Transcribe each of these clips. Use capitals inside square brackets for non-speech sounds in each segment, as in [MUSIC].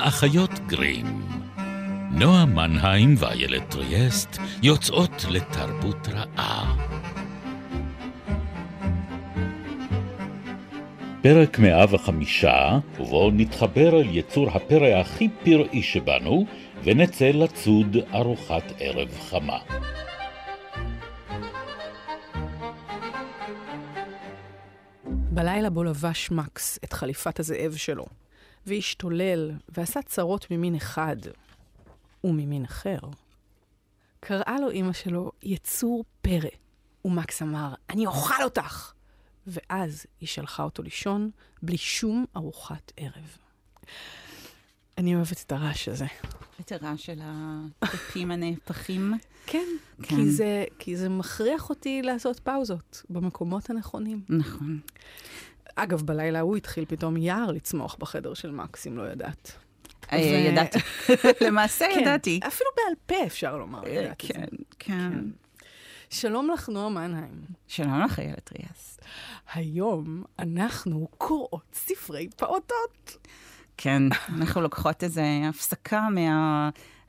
האחיות גרים. נועה מנהיים ואיילת טריאסט יוצאות לתרבות רעה. פרק 105, ובו נתחבר אל יצור הפרא הכי פראי שבנו, ונצא לצוד ארוחת ערב חמה. בלילה בו לבש מקס את חליפת הזאב שלו, והשתולל, ועשה צרות ממין אחד וממין אחר, קראה לו אמא שלו יצור פרא, ומקס אמר, אני אוכל אותך! ואז היא שלחה אותו לישון בלי שום ארוחת ערב. אני אוהבת את הרעש הזה. את הרעש של הטפים הנהפכים. כן, כן. כי, זה, כי זה מכריח אותי לעשות פאוזות במקומות הנכונים. נכון. אגב, בלילה ההוא התחיל פתאום יער לצמוח בחדר של מקס, אם לא ידעת. אה, ידעתי. [LAUGHS] למעשה כן, ידעתי. אפילו בעל פה אפשר לומר, אה, ידעתי. כן, כן. שלום לך, נועה מנהיים. שלום לך, איילת ריאס. היום אנחנו קוראות ספרי פעוטות. כן, אנחנו לוקחות איזו הפסקה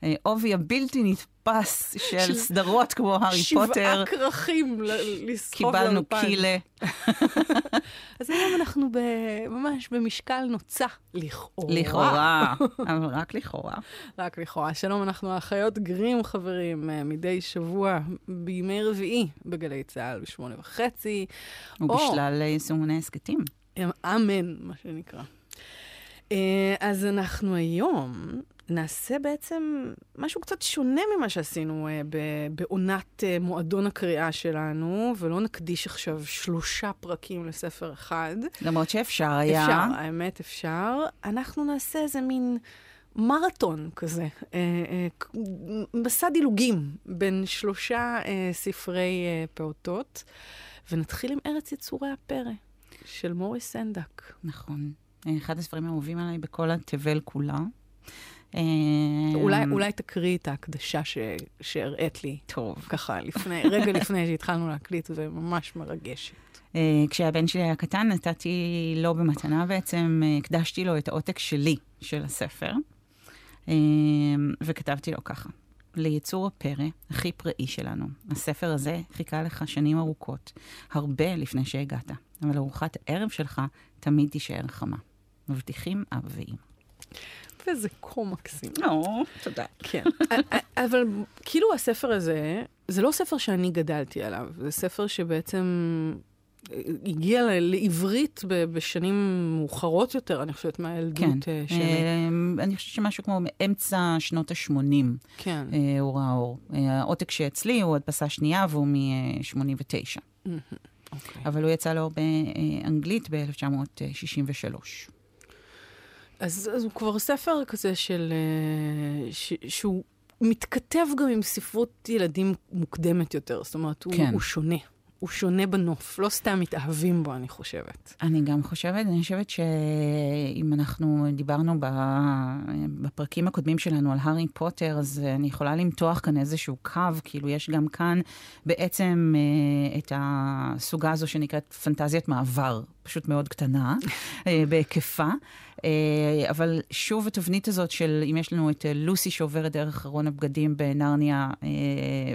מהעובי הבלתי נתפס של של סדרות כמו הארי פוטר. שבעה כרכים לסחוב קיבלנו לאולפן. קילה. [LAUGHS] אז היום אנחנו ב- ממש במשקל נוצה, לכאורה. לכאורה, [LAUGHS] אבל רק לכאורה. רק לכאורה. שלום, אנחנו האחיות גרים, חברים, אה, מדי שבוע בימי רביעי בגלי צה"ל בשמונה וחצי. ובשלל יישומוני הסכתים. אמן, מה שנקרא. אה, אז אנחנו היום נעשה בעצם משהו קצת שונה ממה שעשינו אה, בעונת אה, מועדון הקריאה שלנו, ולא נקדיש עכשיו שלושה פרקים לספר אחד. למרות שאפשר היה. אפשר, האמת אפשר. אנחנו נעשה איזה מין מרתון כזה, אה, אה, מסע דילוגים בין שלושה אה, ספרי אה, פעוטות, ונתחיל עם ארץ יצורי הפרא של מוריס סנדק. נכון. אחד הספרים האהובים עליי בכל התבל כולה. אולי, אולי תקריא את ההקדשה ש... שהראית לי, טוב. ככה, לפני, רגע לפני שהתחלנו להקליט, וממש מרגשת. אה, כשהבן שלי היה קטן, נתתי לו במתנה בעצם, אה, הקדשתי לו את העותק שלי של הספר, אה, וכתבתי לו ככה: ליצור הפרא הכי פראי שלנו, הספר הזה חיכה לך שנים ארוכות, הרבה לפני שהגעת, אבל ארוחת הערב שלך תמיד תישאר חמה. מבטיחים אב ואמא. וזה כה מקסים. או, תודה. כן. אבל כאילו הספר הזה, זה לא ספר שאני גדלתי עליו, זה ספר שבעצם אה, הגיע לעברית בשנים מאוחרות יותר, אני חושבת, מהילדות כן. אה, שלי. אה, אני חושבת שמשהו כמו מאמצע שנות ה-80 כן. הוא ראה אור. אה, העותק שאצלי הוא הדפסה שנייה והוא מ-89. אוקיי. אבל הוא יצא לאור באנגלית ב-1963. אז, אז הוא כבר ספר כזה של... אה, ש, שהוא מתכתב גם עם ספרות ילדים מוקדמת יותר. זאת אומרת, הוא, כן. הוא שונה. הוא שונה בנוף. לא סתם מתאהבים בו, אני חושבת. אני גם חושבת, אני חושבת שאם אנחנו דיברנו ב... בפרקים הקודמים שלנו על הארי פוטר, אז אני יכולה למתוח כאן איזשהו קו, כאילו יש גם כאן בעצם אה, את הסוגה הזו שנקראת פנטזיית מעבר, פשוט מאוד קטנה אה, בהיקפה. אה, אבל שוב התבנית הזאת של אם יש לנו את אה, לוסי שעוברת דרך ארון הבגדים בנרניה אה,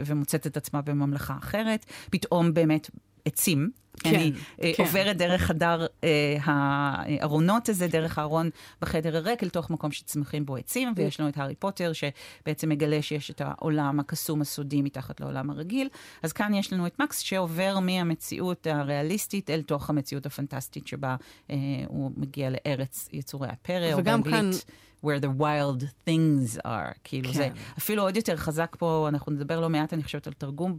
ומוצאת את עצמה בממלכה אחרת, פתאום באמת עצים. כן, אני אה, כן. עוברת דרך חדר אה, הארונות הזה, דרך הארון בחדר הריק, אל תוך מקום שצמחים בו עצים, ויש לנו את הארי פוטר, שבעצם מגלה שיש את העולם הקסום הסודי מתחת לעולם הרגיל. אז כאן יש לנו את מקס שעובר מהמציאות הריאליסטית אל תוך המציאות הפנטסטית שבה אה, הוא מגיע לארץ יצורי הפרא, או וגם באנגלית. Where the wild things are. כאילו כן. זה אפילו עוד יותר חזק פה, אנחנו נדבר לא מעט, אני חושבת, על תרגום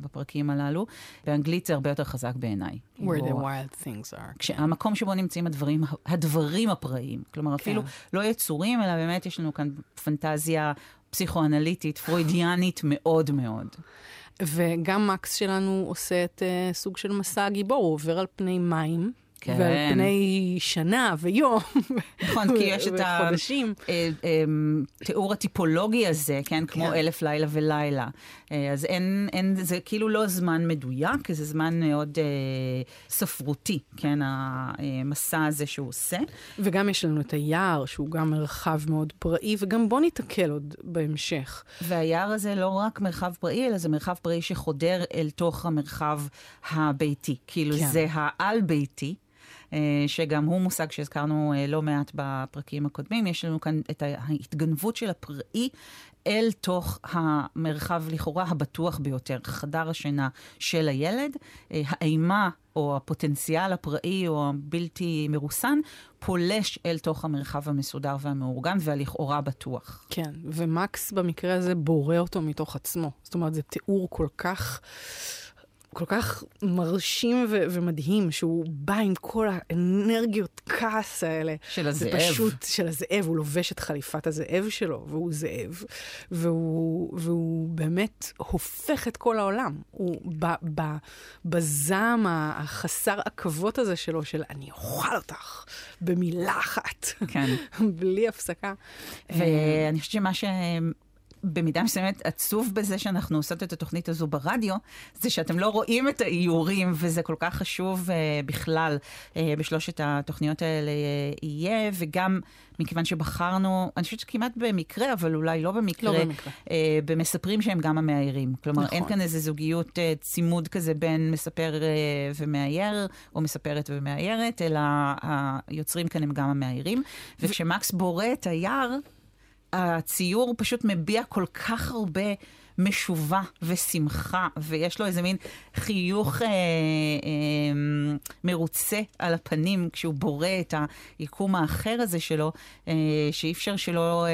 בפרקים הללו. באנגלית זה הרבה יותר חזק בעיניי. Where the כאילו, wild things are. כשהמקום שבו נמצאים הדברים, הדברים הפראיים. כלומר, כן. אפילו לא יצורים, אלא באמת יש לנו כאן פנטזיה פסיכואנליטית, פרוידיאנית מאוד מאוד. וגם מקס שלנו עושה את uh, סוג של מסע הגיבור, הוא עובר על פני מים. כן. ועל פני שנה ויום. נכון, כי יש את וחודשים. התיאור הטיפולוגי הזה, כן? כמו כן. אלף לילה ולילה. אה, אז אין, אין, זה כאילו לא זמן מדויק, זה זמן מאוד אה, ספרותי, כן? המסע הזה שהוא עושה. וגם יש לנו את היער, שהוא גם מרחב מאוד פראי, וגם בוא ניתקל עוד בהמשך. והיער הזה לא רק מרחב פראי, אלא זה מרחב פראי שחודר אל תוך המרחב הביתי. כאילו כן. זה העל-ביתי. אה, שגם הוא מושג שהזכרנו אה, לא מעט בפרקים הקודמים. יש לנו כאן את ההתגנבות של הפראי אל תוך המרחב לכאורה הבטוח ביותר, חדר השינה של הילד. אה, האימה או הפוטנציאל הפראי או הבלתי מרוסן פולש אל תוך המרחב המסודר והמאורגן והלכאורה בטוח. כן, ומקס במקרה הזה בורא אותו מתוך עצמו. זאת אומרת, זה תיאור כל כך... כל כך מרשים ו- ומדהים, שהוא בא עם כל האנרגיות כעס האלה. של הזאב. זה פשוט של הזאב, הוא לובש את חליפת הזאב שלו, והוא זאב, והוא, והוא באמת הופך את כל העולם. הוא ב- ב- בזעם החסר עכבות הזה שלו, של אני אוכל אותך במילה אחת, כן. [LAUGHS] בלי הפסקה. ואני חושבת שמה ש... במידה מסוימת עצוב בזה שאנחנו עושות את התוכנית הזו ברדיו, זה שאתם לא רואים את האיורים, וזה כל כך חשוב uh, בכלל uh, בשלושת התוכניות האלה uh, יהיה, וגם מכיוון שבחרנו, אני חושבת שכמעט במקרה, אבל אולי לא במקרה, לא במקרה. uh, במספרים שהם גם המאיירים. כלומר, נכון. אין כאן איזה זוגיות uh, צימוד כזה בין מספר uh, ומאייר, או מספרת ומאיירת, אלא היוצרים כאן הם גם המאיירים. וכשמקס בורא את היער, הציור פשוט מביע כל כך הרבה משובה ושמחה, ויש לו איזה מין חיוך אה, אה, מרוצה על הפנים כשהוא בורא את היקום האחר הזה שלו, אה, שאי אפשר שלא אה,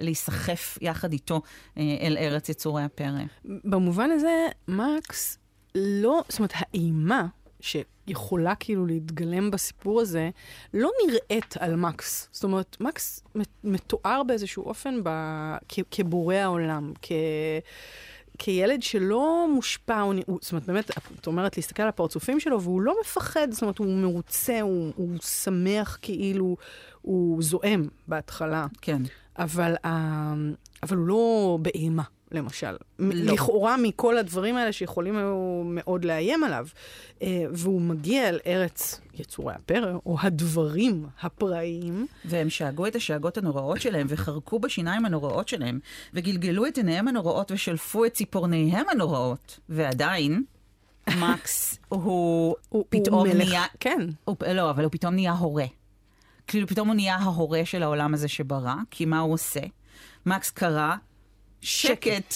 להיסחף יחד איתו אה, אל ארץ יצורי הפרא. במובן הזה, מקס לא, זאת אומרת, האימה שיכולה כאילו להתגלם בסיפור הזה, לא נראית על מקס. זאת אומרת, מקס מתואר באיזשהו אופן ב... כ... כבורא העולם, כ... כילד שלא מושפע, הוא, הוא, זאת אומרת, באמת, את אומרת להסתכל על הפרצופים שלו, והוא לא מפחד, זאת אומרת, הוא מרוצה, הוא, הוא שמח כאילו, הוא זועם בהתחלה. כן. אבל, אה, אבל הוא לא באימה. למשל. לא. לכאורה מכל הדברים האלה שיכולים היו מאוד לאיים עליו. אה, והוא מגיע אל ארץ יצורי הפרא, או הדברים הפראיים. והם שאגו את השאגות הנוראות שלהם, וחרקו בשיניים הנוראות שלהם, וגלגלו את עיניהם הנוראות, ושלפו את ציפורניהם הנוראות. ועדיין, מקס [LAUGHS] הוא, הוא פתאום הוא מלך, נהיה... כן. הוא, לא, אבל הוא פתאום נהיה הורה. כאילו, פתאום הוא נהיה ההורה של העולם הזה שברא, כי מה הוא עושה? מקס קרא שקט,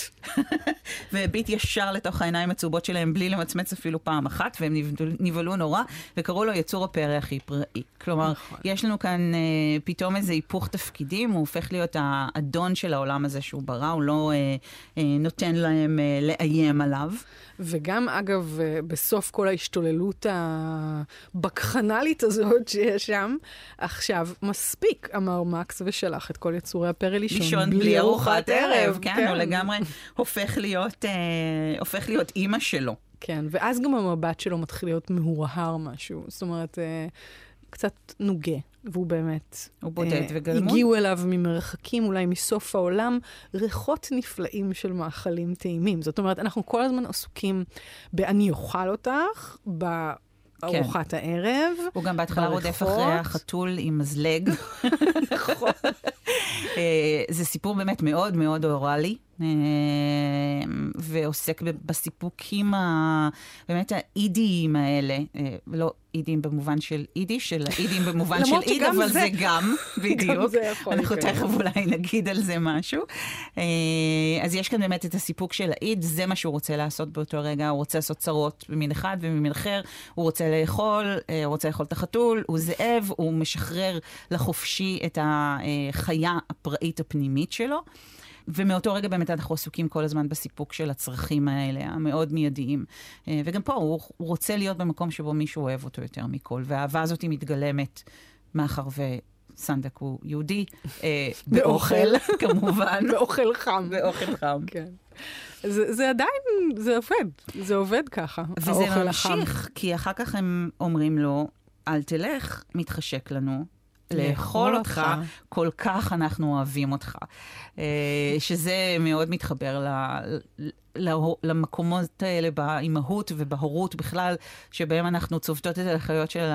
[LAUGHS] והביט ישר לתוך העיניים הצהובות שלהם בלי למצמץ אפילו פעם אחת, והם נבהלו נורא, וקראו לו יצור הפרא הכי פראי. כלומר, נכון. יש לנו כאן אה, פתאום איזה היפוך תפקידים, הוא הופך להיות האדון של העולם הזה שהוא ברא, הוא לא אה, אה, נותן להם אה, לאיים עליו. וגם, אגב, אה, בסוף כל ההשתוללות הבקחנלית הזאת שיש שם, עכשיו מספיק, אמר מקס, ושלח את כל יצורי הפרא לישון, לישון בלי ארוחת ערב. כן, כן, הוא לגמרי הופך להיות, אה, הופך להיות אימא שלו. כן, ואז גם המבט שלו מתחיל להיות מהורהר משהו. זאת אומרת, אה, קצת נוגה, והוא באמת... הוא בודד אה, וגלמוד. הגיעו אליו ממרחקים, אולי מסוף העולם, ריחות נפלאים של מאכלים טעימים. זאת אומרת, אנחנו כל הזמן עסוקים ב"אני אוכל אותך", ב... ארוחת כן. הערב. הוא גם בהתחלה רודף אחרי החתול עם מזלג. [LAUGHS] נכון. זה סיפור באמת מאוד מאוד אוראלי. ועוסק בסיפוקים. באמת האידיים האלה, לא אידיים במובן של יידיש, אלא אידיים במובן של איד, אבל זה [LAUGHS] גם, בדיוק. אנחנו תכף אולי נגיד על זה משהו. אז יש כאן באמת את הסיפוק של האיד, זה מה שהוא רוצה לעשות באותו רגע, הוא רוצה לעשות צרות במין אחד וממין אחר, הוא רוצה לאכול, הוא רוצה לאכול את החתול, הוא זאב, הוא משחרר לחופשי את החיה הפראית הפנימית שלו. ומאותו רגע באמת אנחנו עסוקים כל הזמן בסיפוק של הצרכים האלה, המאוד מיידיים. וגם פה הוא, הוא רוצה להיות במקום שבו מישהו אוהב אותו יותר מכל, והאהבה הזאת היא מתגלמת מאחר ו... סנדק הוא יהודי, [LAUGHS] באוכל, [LAUGHS] כמובן. [LAUGHS] באוכל חם. באוכל חם. כן. זה, זה עדיין, זה עובד, זה עובד ככה, וזה ממשיך. כי אחר כך הם אומרים לו, אל תלך, מתחשק לנו. לאכול אותך, כל כך אנחנו אוהבים אותך. אה, שזה מאוד מתחבר למקומות האלה באימהות ובהורות בכלל, שבהם אנחנו צובטות את החיות של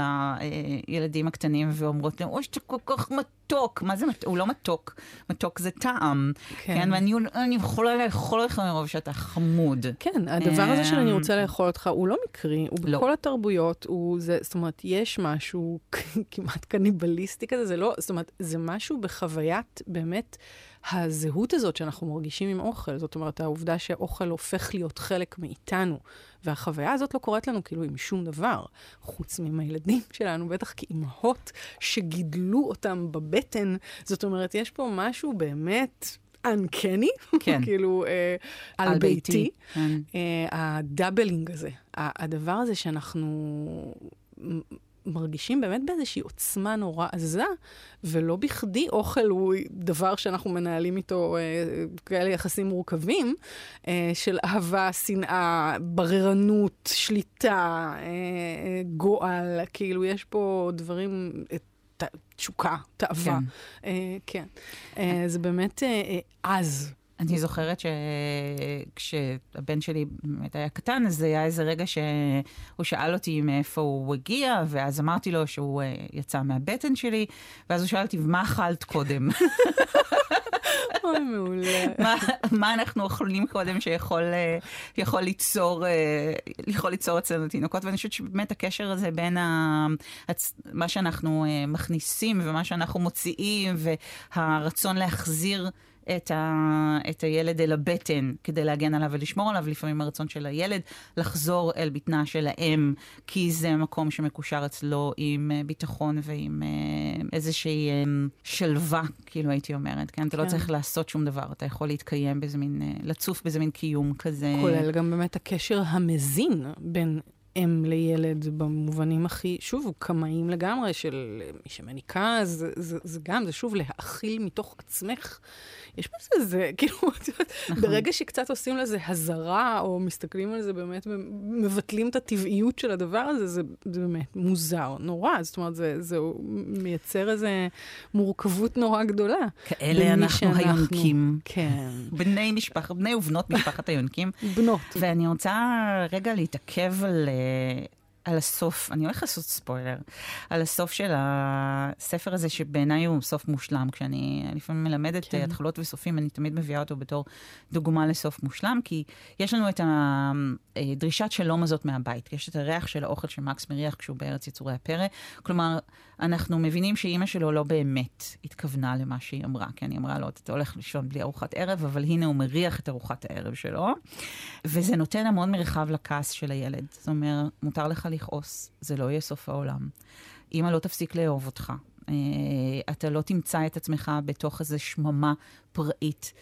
הילדים הקטנים ואומרות להם, אוי, שאתה כל כך מתוק. מה זה מתוק? הוא לא מתוק, מתוק זה טעם. כן. כן ואני אני יכולה לאכול אותך מרוב שאתה חמוד. כן, הדבר הזה של אני רוצה לאכול אותך הוא לא מקרי, הוא לא. בכל התרבויות, הוא זה, זאת אומרת, יש משהו [LAUGHS] כמעט קניבליסטי כזה, זה לא, זאת אומרת, זה משהו בחוויית באמת... הזהות הזאת שאנחנו מרגישים עם אוכל, זאת אומרת, העובדה שאוכל הופך להיות חלק מאיתנו, והחוויה הזאת לא קורית לנו כאילו עם שום דבר, חוץ מהילדים שלנו, בטח כאימהות שגידלו אותם בבטן. זאת אומרת, יש פה משהו באמת uncanny, כן. [LAUGHS] כאילו, אה, אל, אל ביתי. ביתי. כן. אה, ה doubling הזה, הדבר הזה שאנחנו... מרגישים באמת באיזושהי עוצמה נורא עזה, ולא בכדי אוכל הוא דבר שאנחנו מנהלים איתו אה, כאלה יחסים מורכבים, אה, של אהבה, שנאה, בררנות, שליטה, אה, אה, גועל, כאילו יש פה דברים, אה, תשוקה, תאווה. כן. אה, כן. אה, זה באמת אה, עז. אני זוכרת שכשהבן שלי באמת היה קטן, אז היה איזה רגע שהוא שאל אותי מאיפה הוא הגיע, ואז אמרתי לו שהוא אה, יצא מהבטן שלי, ואז הוא שאל אותי, מה אכלת קודם? [LAUGHS] אוי, מעולה. מה, מה אנחנו אוכלים קודם שיכול אה, יכול ליצור, אה, יכול ליצור אצלנו תינוקות, ואני חושבת שבאמת הקשר הזה בין ה, מה שאנחנו מכניסים ומה שאנחנו מוציאים, והרצון להחזיר... את, ה, את הילד אל הבטן כדי להגן עליו ולשמור עליו, לפעמים הרצון של הילד לחזור אל בטנה של האם, כי זה מקום שמקושר אצלו עם אה, ביטחון ועם אה, איזושהי אה, שלווה, כאילו הייתי אומרת, כן? כן? אתה לא כן. צריך לעשות שום דבר, אתה יכול להתקיים באיזה מין, לצוף באיזה מין קיום כזה. כולל גם באמת הקשר המזין בין... אם לילד במובנים הכי, שוב, קמאים לגמרי של מי שמניקה, זה, זה, זה גם, זה שוב להאכיל מתוך עצמך יש בזה איזה, [LAUGHS] כאילו, נכון. ברגע שקצת עושים לזה הזרה, או מסתכלים על זה באמת, מבטלים את הטבעיות של הדבר הזה, זה, זה באמת מוזר, נורא. זאת אומרת, זה, זה מייצר איזה מורכבות נורא גדולה. כאלה אנחנו שאנחנו, היונקים. כן. בני משפחה, בני ובנות משפחת היונקים. [LAUGHS] בנות. ואני רוצה רגע להתעכב על... אה, על הסוף, אני הולכת לעשות ספוילר, על הסוף של הספר הזה, שבעיניי הוא סוף מושלם. כשאני לפעמים מלמדת כן. התחלות וסופים, אני תמיד מביאה אותו בתור דוגמה לסוף מושלם, כי יש לנו את הדרישת שלום הזאת מהבית. יש את הריח של האוכל שמקס מריח כשהוא בארץ יצורי הפרא. כלומר, אנחנו מבינים שאימא שלו לא באמת התכוונה למה שהיא אמרה, כי אני אמרה לו, אתה הולך לישון בלי ארוחת ערב, אבל הנה הוא מריח את ארוחת הערב שלו. וזה נותן המון מרחב לכעס של הילד. זאת אומרת, מותר לך לכעוס, זה לא יהיה סוף העולם. אמא לא תפסיק לאהוב אותך. אה, אתה לא תמצא את עצמך בתוך איזו שממה פראית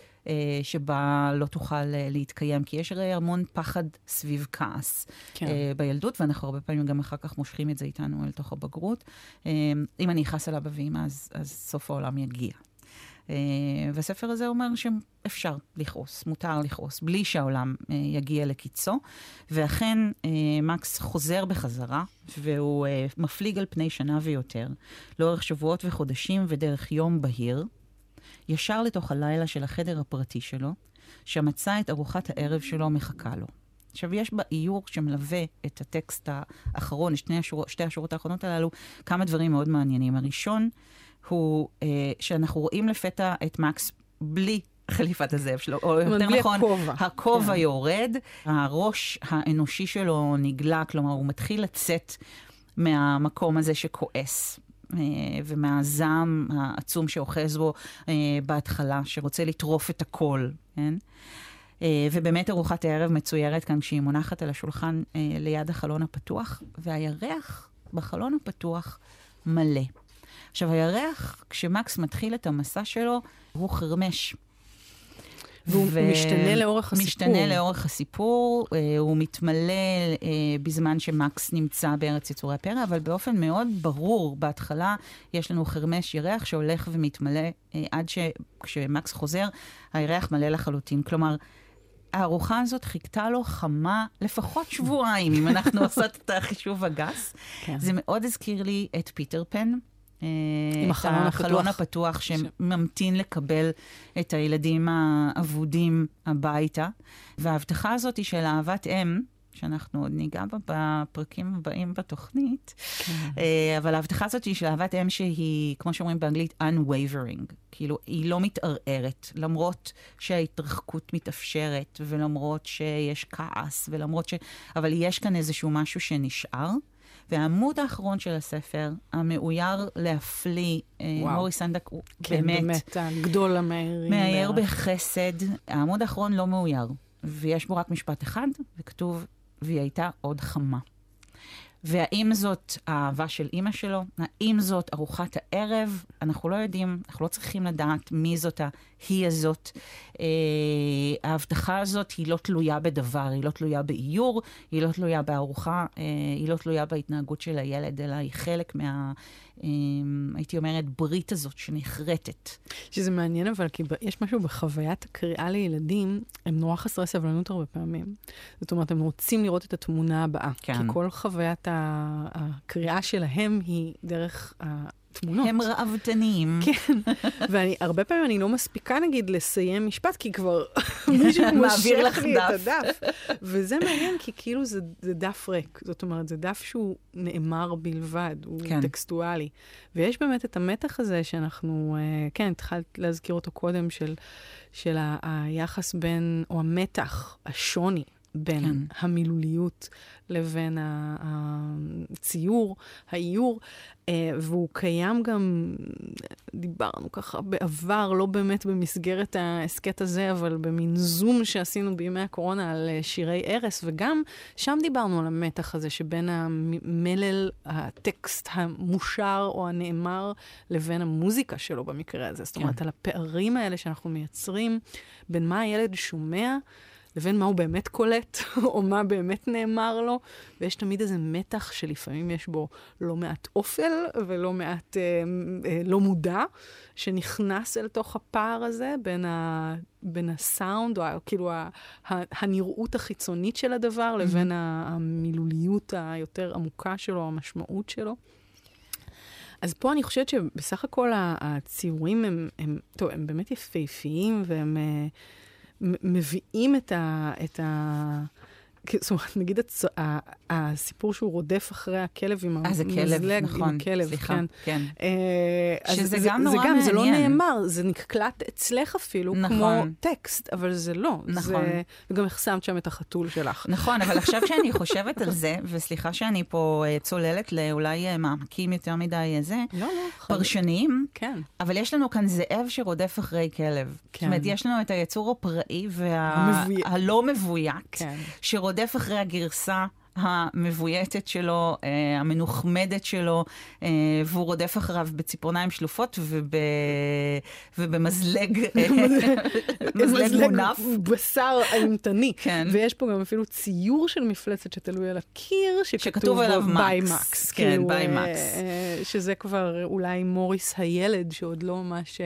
שבה לא תוכל אה, להתקיים, כי יש הרי המון פחד סביב כעס כן. בילדות, ואנחנו הרבה פעמים גם אחר כך מושכים את זה איתנו אל תוך הבגרות. אם אני אכעס על אבא ואמא, אז, אז סוף העולם יגיע. Uh, והספר הזה אומר שאפשר לכעוס, מותר לכעוס, בלי שהעולם uh, יגיע לקיצו. ואכן, uh, מקס חוזר בחזרה, והוא uh, מפליג על פני שנה ויותר, לאורך שבועות וחודשים ודרך יום בהיר, ישר לתוך הלילה של החדר הפרטי שלו, שמצא את ארוחת הערב שלו מחכה לו. עכשיו, יש באיור שמלווה את הטקסט האחרון, שתי, השור, שתי השורות האחרונות הללו, כמה דברים מאוד מעניינים. הראשון, הוא אה, שאנחנו רואים לפתע את מקס בלי חליפת הזאב שלו, או יותר נכון, הכובע, הכובע כן. יורד, הראש האנושי שלו נגלה, כלומר, הוא מתחיל לצאת מהמקום הזה שכועס. אה, ומהזעם העצום שאוחז בו אה, בהתחלה, שרוצה לטרוף את הכל, כן? אה, ובאמת ארוחת הערב מצוירת כאן כשהיא מונחת על השולחן ליד החלון הפתוח, והירח בחלון הפתוח מלא. עכשיו, הירח, כשמקס מתחיל את המסע שלו, הוא חרמש. והוא ו... משתנה לאורך הסיפור. משתנה לאורך הסיפור, אה, הוא מתמלא אה, בזמן שמקס נמצא בארץ יצורי הפרא, אבל באופן מאוד ברור, בהתחלה יש לנו חרמש ירח שהולך ומתמלא אה, עד שכשמקס חוזר, הירח מלא לחלוטין. כלומר, הארוחה הזאת חיכתה לו חמה לפחות שבועיים, אם אנחנו עושות את החישוב הגס. כן. זה מאוד הזכיר לי את פיטר פן. אה, עם את החלון הפתוח. החלון הפתוח שממתין לקבל את הילדים האבודים הביתה. וההבטחה הזאת היא של אהבת אם, שאנחנו עוד ניגע בה בפרקים הבאים בתוכנית, כן. אה, אבל ההבטחה הזאת היא של אהבת אם שהיא, כמו שאומרים באנגלית, unwavering. כאילו, היא לא מתערערת, למרות שההתרחקות מתאפשרת, ולמרות שיש כעס, ולמרות ש... אבל יש כאן איזשהו משהו שנשאר. והעמוד האחרון של הספר, המאויר להפליא, אה, וואו. מורי סנדק, הוא כן, באמת באמת, הגדול המאיירים. מאייר. בחסד. העמוד האחרון לא מאויר, ויש בו רק משפט אחד, וכתוב, והיא הייתה עוד חמה. והאם זאת האהבה של אימא שלו? האם זאת ארוחת הערב? אנחנו לא יודעים, אנחנו לא צריכים לדעת מי זאת ההיא הזאת. אה, ההבטחה הזאת היא לא תלויה בדבר, היא לא תלויה באיור, היא לא תלויה בארוחה, אה, היא לא תלויה בהתנהגות של הילד, אלא היא חלק מה... אה, הייתי אומרת, ברית הזאת שנחרטת. שזה מעניין, אבל כי יש משהו בחוויית הקריאה לילדים, הם נורא חסרי סבלנות הרבה פעמים. זאת אומרת, הם רוצים לראות את התמונה הבאה. כן. כי כל חוויית הקריאה שלהם היא דרך התמונות. הם ראוותניים. [LAUGHS] כן, ואני, הרבה פעמים אני לא מספיקה, נגיד, לסיים משפט, כי כבר [LAUGHS] מישהו מושך לך לי את דף. הדף. וזה מעניין, כי כאילו זה, זה דף ריק. זאת אומרת, זה דף שהוא נאמר בלבד, הוא כן. כן. טקסטואלי. ויש באמת את המתח הזה שאנחנו, אה, כן, התחלת להזכיר אותו קודם, של, של ה, היחס בין, או המתח, השוני. בין כן. כן. המילוליות לבין הציור, האיור, אה, והוא קיים גם, דיברנו ככה בעבר, לא באמת במסגרת ההסכת הזה, אבל במין זום שעשינו בימי הקורונה על אה, שירי ערש, וגם שם דיברנו על המתח הזה שבין המלל, הטקסט המושר או הנאמר, לבין המוזיקה שלו במקרה הזה. זאת אומרת, כן. על הפערים האלה שאנחנו מייצרים בין מה הילד שומע, לבין מה הוא באמת קולט, [LAUGHS] או מה באמת נאמר לו, ויש תמיד איזה מתח שלפעמים יש בו לא מעט אופל ולא מעט אה, אה, לא מודע, שנכנס אל תוך הפער הזה בין, ה, בין הסאונד, או ה- כאילו ה, ה, הנראות החיצונית של הדבר, לבין ה- המילוליות היותר עמוקה שלו, המשמעות שלו. אז פה אני חושבת שבסך הכל הציורים הם, הם, טוב, הם באמת יפהפיים, והם אה, מביאים את ה... את ה זאת אומרת, נגיד הצ... הסיפור שהוא רודף אחרי הכלב עם אה, זה כלב, המזלג, נכון. עם הכלב, סליחה, כן. כן. אה, אז שזה זה, גם זה נורא גם, זה לא מעניין. נאמר, זה נקלט אצלך אפילו, נכון. כמו טקסט, אבל זה לא. נכון. זה, וגם החסמת שם את החתול שלך. נכון, אבל עכשיו [LAUGHS] שאני חושבת על זה, וסליחה שאני פה אה, צוללת לאולי אה, מעמקים יותר מדי זה, לא, לא, חד- פרשניים, כן. אבל יש לנו כאן זאב שרודף אחרי כלב. זאת כן. אומרת, יש לנו את היצור הפראי. והלא מבוית, כן. שרודף אחרי הגרסה. המבויתת שלו, אה, המנוחמדת שלו, אה, והוא רודף אחריו בציפורניים שלופות וב... ובמזלג אה, [LAUGHS] מזלג מונף. בשר אימתני. כן. ויש פה גם אפילו ציור של מפלצת שתלוי על הקיר, שכתוב עליו ביי מקס. כן, כאילו, ביי אה, מקס. אה, שזה כבר אולי מוריס הילד, שעוד לא ממש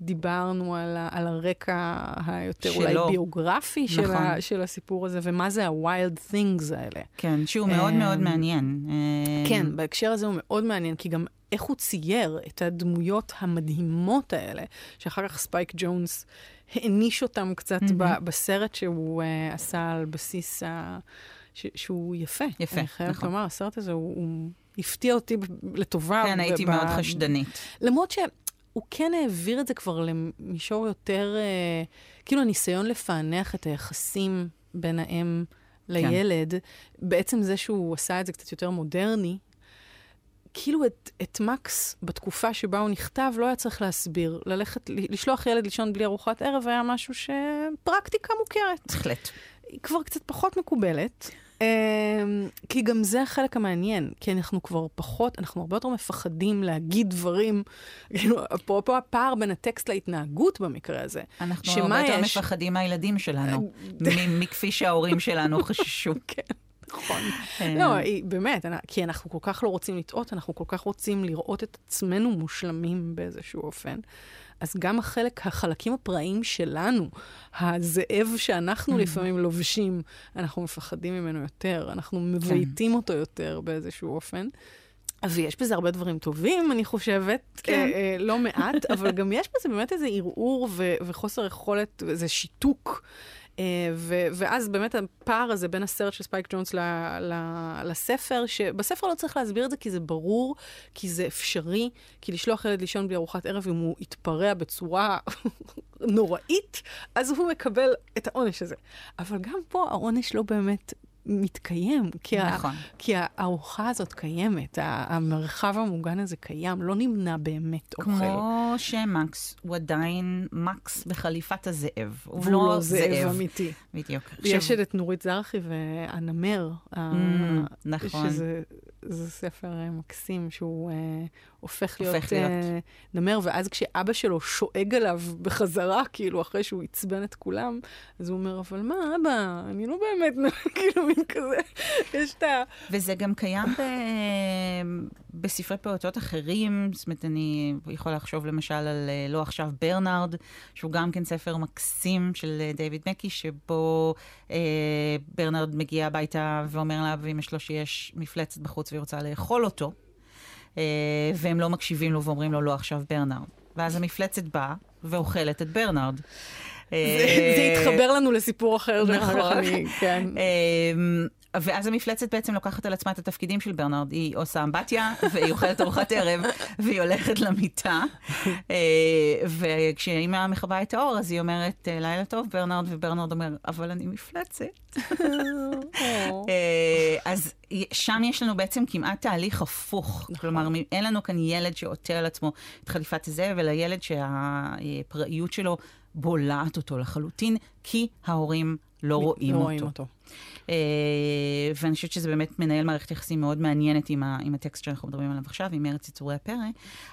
דיברנו על, ה- על הרקע היותר אולי שלו. ביוגרפי של, נכון. ה, של הסיפור הזה, ומה זה ה-wild things האלה. כן, שהוא מאוד מאוד אמ, מעניין. כן, בהקשר הזה הוא מאוד מעניין, כי גם איך הוא צייר את הדמויות המדהימות האלה, שאחר כך ספייק ג'ונס העניש אותם קצת. ב- בסרט שהוא uh, עשה על בסיס ה... ש- שהוא יפה. יפה, אני חייבת נכון. לומר, הסרט הזה הוא, הוא הפתיע אותי ב- לטובה. כן, הייתי ב- מאוד חשדנית. למרות שהוא כן העביר את זה כבר למישור יותר, אה, כאילו הניסיון לפענח את היחסים בין האם לילד, בעצם זה שהוא עשה את זה קצת יותר מודרני, כאילו את, את מקס בתקופה שבה הוא נכתב לא היה צריך להסביר. ללכת, לשלוח ילד לישון בלי ארוחת ערב היה משהו שפרקטיקה מוכרת. בהחלט. היא כבר קצת פחות מקובלת. אמ, כי גם זה החלק המעניין, כי אנחנו כבר פחות, אנחנו הרבה יותר מפחדים להגיד דברים, כאילו, אפרופו הפער בין הטקסט להתנהגות במקרה הזה. אנחנו הרבה יותר יש? מפחדים מהילדים שלנו, מ- מכפי שההורים שלנו חששו. [LAUGHS] כן. נכון. לא, באמת, כי אנחנו כל כך לא רוצים לטעות, אנחנו כל כך רוצים לראות את עצמנו מושלמים באיזשהו אופן. אז גם החלק, החלקים הפראיים שלנו, הזאב שאנחנו mm-hmm. לפעמים לובשים, אנחנו מפחדים ממנו יותר, אנחנו מבייתים כן. אותו יותר באיזשהו אופן. ויש בזה הרבה דברים טובים, אני חושבת, כן. אה, אה, לא מעט, אבל גם יש בזה באמת איזה ערעור ו- וחוסר יכולת, איזה שיתוק. אה, ו- ואז באמת הפער הזה בין הסרט של ספייק ג'ונס ל- ל- לספר, שבספר לא צריך להסביר את זה כי זה ברור, כי זה אפשרי, כי לשלוח ילד לישון בלי ארוחת ערב, אם הוא יתפרע בצורה [LAUGHS] נוראית, אז הוא מקבל את העונש הזה. אבל גם פה העונש לא באמת מתקיים, כי, נכון. ה, כי הארוחה הזאת קיימת, המרחב המוגן הזה קיים, לא נמנע באמת כמו אוכל. כמו שמקס הוא עדיין מקס בחליפת הזאב. הוא לא, לא זאב, זאב אמיתי. בדיוק. יש את נורית זרחי והנמר. Mm, נכון. שזה זה ספר אה, מקסים שהוא אה, הופך להיות, הופך להיות. אה, נמר, ואז כשאבא שלו שואג עליו בחזרה, כאילו, אחרי שהוא עצבן את כולם, אז הוא אומר, אבל מה, אבא, אני לא באמת, [LAUGHS] כאילו, מין כזה, יש את ה... וזה גם קיים ב... בספרי פעוטות אחרים, זאת אומרת, אני יכולה לחשוב למשל על אה, לא עכשיו ברנרד, שהוא גם כן ספר מקסים של אה, דיוויד מקי, שבו אה, ברנרד מגיע הביתה ואומר לאבא ואמא שלו שיש מפלצת בחוץ והיא רוצה לאכול אותו, אה, והם לא מקשיבים לו ואומרים לו לא עכשיו ברנרד. ואז המפלצת באה ואוכלת את ברנרד. זה התחבר לנו לסיפור אחר, נכון, כן. ואז המפלצת בעצם לוקחת על עצמה את התפקידים של ברנרד. היא עושה אמבטיה, והיא אוכלת ארוחת ערב, והיא הולכת למיטה. אה, וכשאימא מכבה את האור, אז היא אומרת, אה, לילה טוב, ברנרד, וברנרד אומר, אבל אני מפלצת. [LAUGHS] אה, אז שם יש לנו בעצם כמעט תהליך הפוך. נכון. כלומר, אין לנו כאן ילד שעוטה על עצמו את חליפת הזאב, אלא ילד שהפראיות שלו בולעת אותו לחלוטין, כי ההורים לא רואים לא אותו. אותו. Uh, ואני חושבת שזה באמת מנהל מערכת יחסים מאוד מעניינת עם, ה, עם הטקסט שאנחנו מדברים עליו עכשיו, עם ארץ יצורי הפרא,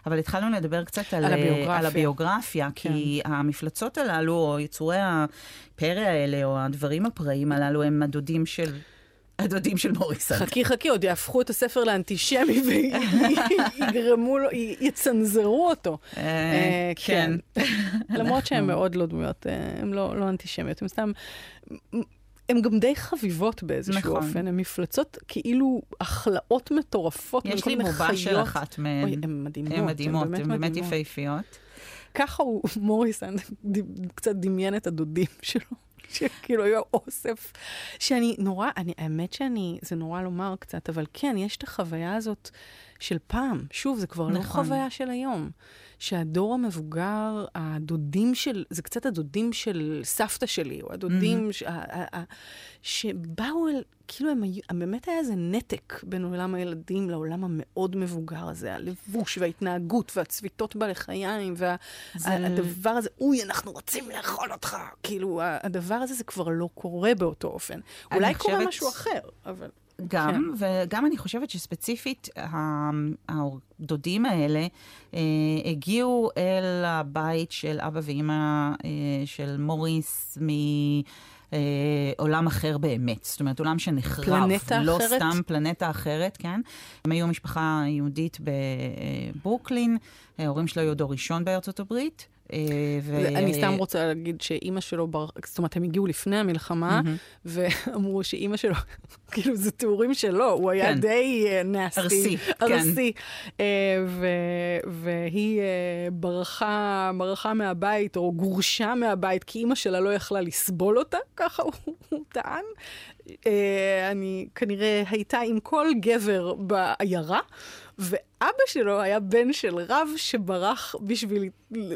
אבל התחלנו לדבר קצת על, על הביוגרפיה, על הביוגרפיה כן. כי המפלצות הללו, או יצורי הפרא האלה, או הדברים הפראיים הללו, הם הדודים של... הדודים של מוריסון. חכי חכי, עוד יהפכו את הספר לאנטישמי [LAUGHS] ויגרמו לו, יצנזרו אותו. אה, אה, כן. כן. למרות שהן מאוד לא דמויות, הן לא, לא אנטישמיות, הן סתם... הן גם די חביבות באיזשהו נכון. אופן, הן מפלצות כאילו הכלאות מטורפות. יש לי בובה של אחת מהן. אוי, הן מדהימות. הן מדהימות, הן באמת יפהפיות. ככה הוא, מוריסון, [LAUGHS] קצת דמיין את הדודים שלו. שכאילו היו אוסף, שאני נורא, אני, האמת שאני, זה נורא לומר קצת, אבל כן, יש את החוויה הזאת של פעם. שוב, זה כבר לא נכון. לא חוויה של היום. שהדור המבוגר, הדודים של, זה קצת הדודים של סבתא שלי, או הדודים mm-hmm. ש, ה, ה, שבאו אל, כאילו הם היו, באמת היה איזה נתק בין עולם הילדים לעולם המאוד מבוגר הזה, הלבוש וההתנהגות והצביטות בלחיים, והדבר הזה, אוי, אנחנו רוצים לאכול אותך. כאילו, הדבר הזה זה כבר לא קורה באותו אופן. אולי קורה חושבת... משהו אחר, אבל... גם, כן. וגם אני חושבת שספציפית הדודים האלה אה, הגיעו אל הבית של אבא ואימא אה, של מוריס מ... אה, עולם אחר באמת, זאת אומרת עולם שנחרב, פלנטה לא אחרת? סתם פלנטה אחרת, כן. הם היו משפחה יהודית בברוקלין, ההורים שלו היו דור ראשון בארצות הברית. אה, ו... אני סתם רוצה להגיד שאימא שלו, בר... זאת אומרת, הם הגיעו לפני המלחמה, mm-hmm. ואמרו שאימא שלו, [LAUGHS] כאילו, זה תיאורים שלו, הוא היה כן. די נאסטי. ארסי, כן. ארסי. Uh, ו... והיא ברחה, ברחה מהבית, או גורשה מהבית, כי אימא שלה לא יכלה לסבול אותה, ככה הוא, [LAUGHS] טען. אני כנראה הייתה עם כל גבר בעיירה. ואבא שלו היה בן של רב שברח בשביל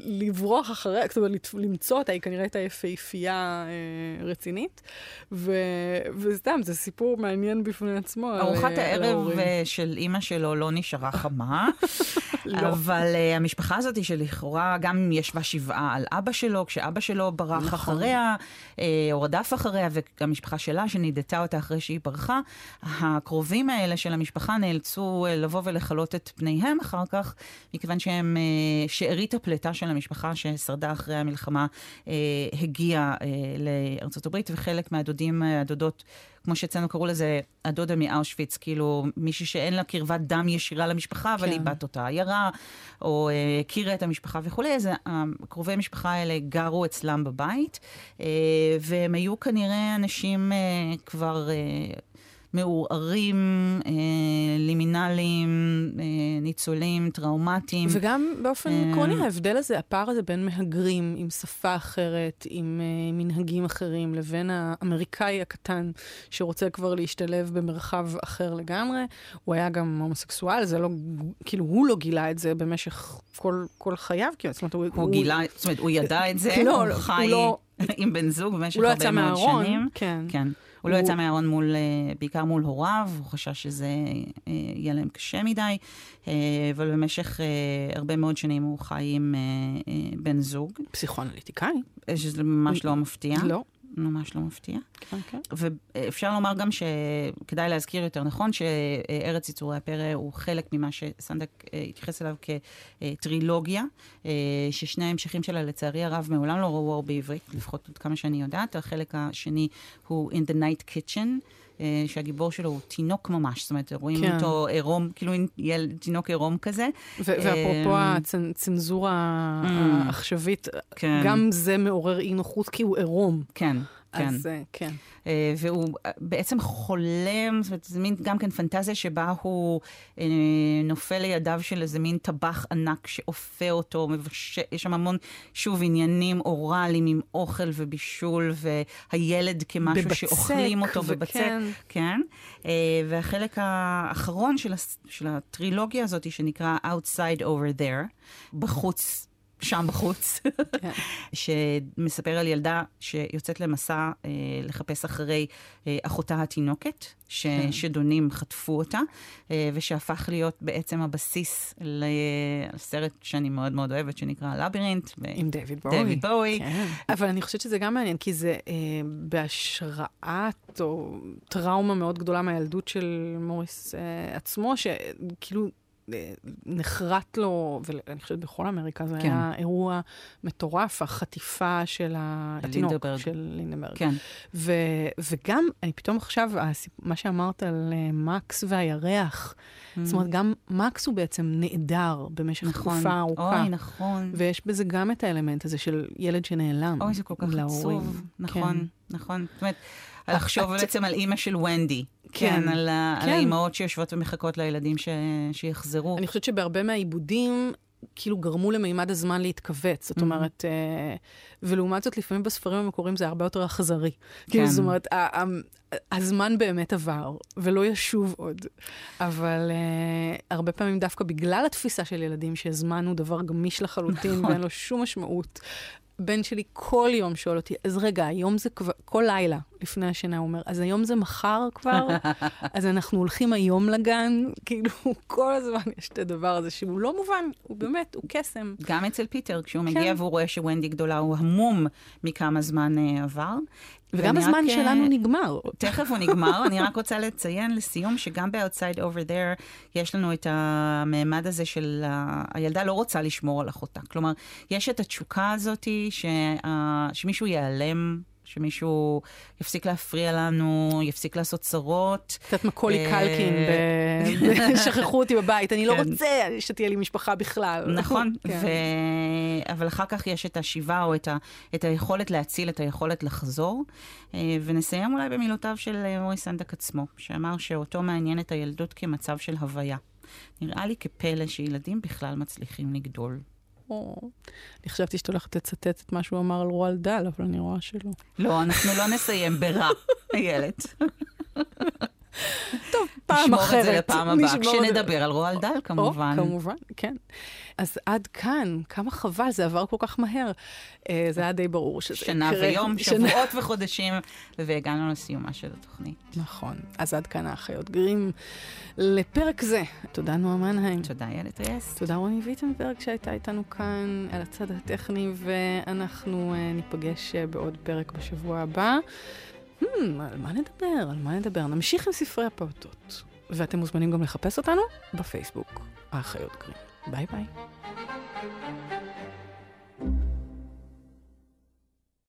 לברוח אחריה, זאת אומרת, למצוא אותה, היא כנראה הייתה יפהפייה אה, רצינית. ו, וסתם, זה סיפור מעניין בפני עצמו. ארוחת אה, הערב אה, של אימא שלו לא נשארה חמה, [LAUGHS] לא. אבל uh, המשפחה הזאת שלכאורה גם ישבה שבעה על אבא שלו, כשאבא שלו ברח נכון. אחריה, uh, או רדף אחריה, והמשפחה שלה שנידתה אותה אחרי שהיא ברחה, הקרובים האלה של המשפחה נאלצו לבוא ולכלות את פניהם אחר כך, מכיוון שהם, uh, שארית הפליטה של המשפחה ששרדה אחרי המלחמה uh, הגיעה uh, לארצות הברית, וחלק מהדודים, הדודות, כמו שאצלנו קראו לזה, הדודה מאושוויץ, כאילו מישהי שאין לה קרבת דם ישירה למשפחה, אבל כן. היא בת אותה עיירה, או אה, הכירה את המשפחה וכולי, אז הקרובי המשפחה האלה גרו אצלם בבית, אה, והם היו כנראה אנשים אה, כבר... אה, מעורערים, אה, לימינליים, אה, ניצולים, טראומטיים. וגם באופן אה, עקרוני, ההבדל הזה, הפער הזה בין מהגרים עם שפה אחרת, עם uh, מנהגים אחרים, לבין האמריקאי הקטן שרוצה כבר להשתלב במרחב אחר לגמרי, הוא היה גם הומוסקסואל, זה לא, כאילו, הוא לא גילה את זה במשך כל, כל חייו, כאילו, זאת אומרת, הוא... הוא גילה, זאת אומרת, הוא ידע את זה, לא, הוא לא, חי הוא לא- עם בן זוג במשך הוא לא הרבה יצא מאוד מהארון, שנים. כן. כן. הוא לא יצא מהארון מול, אה, בעיקר מול הוריו, הוא חשש שזה אה, יהיה להם קשה מדי, אה, אבל במשך הרבה מאוד שנים הוא חי עם בן זוג, פסיכואנליטיקאי. שזה ממש לא מפתיע. לא. ממש לא מפתיע. כן, כן. ואפשר לומר גם שכדאי להזכיר יותר נכון, שארץ יצורי הפרא הוא חלק ממה שסנדק אה, התייחס אליו כטרילוגיה, אה, ששני ההמשכים שלה לצערי הרב מעולם לא ראו בעברית, לפחות עד כמה שאני יודעת. החלק השני הוא In the Night Kitchen. אה, שהגיבור שלו הוא תינוק ממש, זאת אומרת, רואים כן. אותו עירום, כאילו ילד, תינוק עירום כזה. ואפרופו אה, הצנזורה Mm. העכשווית, כן. גם זה מעורר אי נוחות כי הוא עירום. כן, כן. אז אה, כן. אה, והוא אה, בעצם חולם, זאת אומרת, זה מין גם כן פנטזיה שבה הוא אה, נופל לידיו של איזה מין טבח ענק שאופה אותו, מבשל, יש שם המון, שוב, עניינים אוראליים עם אוכל ובישול, והילד כמשהו בבצק, שאוכלים אותו בבצק. וכן. כן. אה, והחלק האחרון של, הס- של הטרילוגיה הזאת, שנקרא Outside Over There, בחוץ. שם בחוץ, כן. שמספר על ילדה שיוצאת למסע אה, לחפש אחרי אה, אחותה התינוקת, ששדונים חטפו אותה, אה, ושהפך להיות בעצם הבסיס לסרט שאני מאוד מאוד אוהבת, שנקרא לבירינט. ו- עם דיוויד בואי. דיוויד בואי. כן. אבל אני חושבת שזה גם מעניין, כי זה אה, בהשראת או טראומה מאוד גדולה מהילדות של מוריס אה, עצמו, שכאילו... אה, נחרט לו, ואני חושבת בכל אמריקה זה כן. היה אירוע מטורף, החטיפה של התינוק, לינדברג. של לינדברג. כן, ו, וגם, אני פתאום עכשיו, מה שאמרת על uh, מקס והירח, זאת אומרת, גם מקס הוא בעצם נעדר במשך. נכון. תקופה ארוכה. אוי, נכון. ויש בזה גם את האלמנט הזה של ילד שנעלם. אוי, זה כל כך. עצוב. נכון, כן. נכון. זאת אומרת, לחשוב את- בעצם על אימא של ונדי. כן, כן, על ה- על כן. האימהות שיושבות ומחכות לילדים ש- שיחזרו. אני חושבת שבהרבה מהעיבודים, כאילו גרמו למימד הזמן להתכווץ. זאת אומרת, אה, ולעומת זאת, לפעמים בספרים המקוריים זה הרבה יותר אכזרי. כאילו, זאת אומרת, הזמן באמת עבר, ולא ישוב עוד. אבל אה, הרבה פעמים דווקא בגלל התפיסה של ילדים, שזמן הוא דבר גמיש לחלוטין, נכון. ואין לו שום משמעות. בן שלי כל יום שואל אותי, אז רגע, היום זה כבר, כל לילה לפני השינה, הוא אומר, אז היום זה מחר כבר? [LAUGHS] אז אנחנו הולכים היום לגן? [LAUGHS] כאילו, כל הזמן יש את הדבר הזה שהוא לא מובן, הוא באמת, הוא קסם. גם אצל פיטר, כשהוא כן. מגיע והוא רואה שוונדי גדולה, הוא המום מכמה זמן אה, עבר. וגם הזמן רק, שלנו נגמר. תכף הוא נגמר, אני רק רוצה לציין לסיום שגם ב-outside over there יש לנו את המעמד הזה של ה... הילדה לא רוצה לשמור על אחותה. כלומר, יש את התשוקה הזאת שה... שמישהו ייעלם. שמישהו יפסיק להפריע לנו, יפסיק לעשות צרות. קצת מקולי אה, קלקין, [LAUGHS] שכחו אותי בבית, אני לא כן. רוצה שתהיה לי משפחה בכלל. נכון, [LAUGHS] כן. אבל אחר כך יש את השיבה או את, היכולת להציל, את היכולת לחזור. אה, ונסיים אולי במילותיו של אה, מורי סנדק עצמו, שאמר שאותו מעניין את הילדות כמצב של הוויה. נראה לי כפלא שילדים בכלל מצליחים לגדול. או, אני חשבתי שאת הולכת לצטט את מה שהוא אמר על רועל דל, אבל אני רואה שלא. לא, אנחנו לא נסיים ברע, [LAUGHS] איילת. טוב, פעם אחרת. נשמור את זה לפעם הבאה, כשנדבר על רועל דל כמובן. או, כמובן, כן. אז עד כאן, כמה חבל, זה עבר כל כך מהר. אה, זה היה די ברור שזה שנה יקרה. ויום, שנה- שבועות וחודשים, והגענו לסיומה של התוכנית. נכון. אז עד כאן האחיות גרים לפרק זה. תודה, נועה מנהיים. תודה, איילת ריאס. תודה רוני ויטנברג שהייתה איתנו כאן על הצד הטכני, ואנחנו uh, ניפגש uh, בעוד פרק בשבוע הבא. Hmm, על מה נדבר? על מה נדבר? נמשיך עם ספרי הפעוטות. ואתם מוזמנים גם לחפש אותנו בפייסבוק, האחיות גרים. ביי ביי.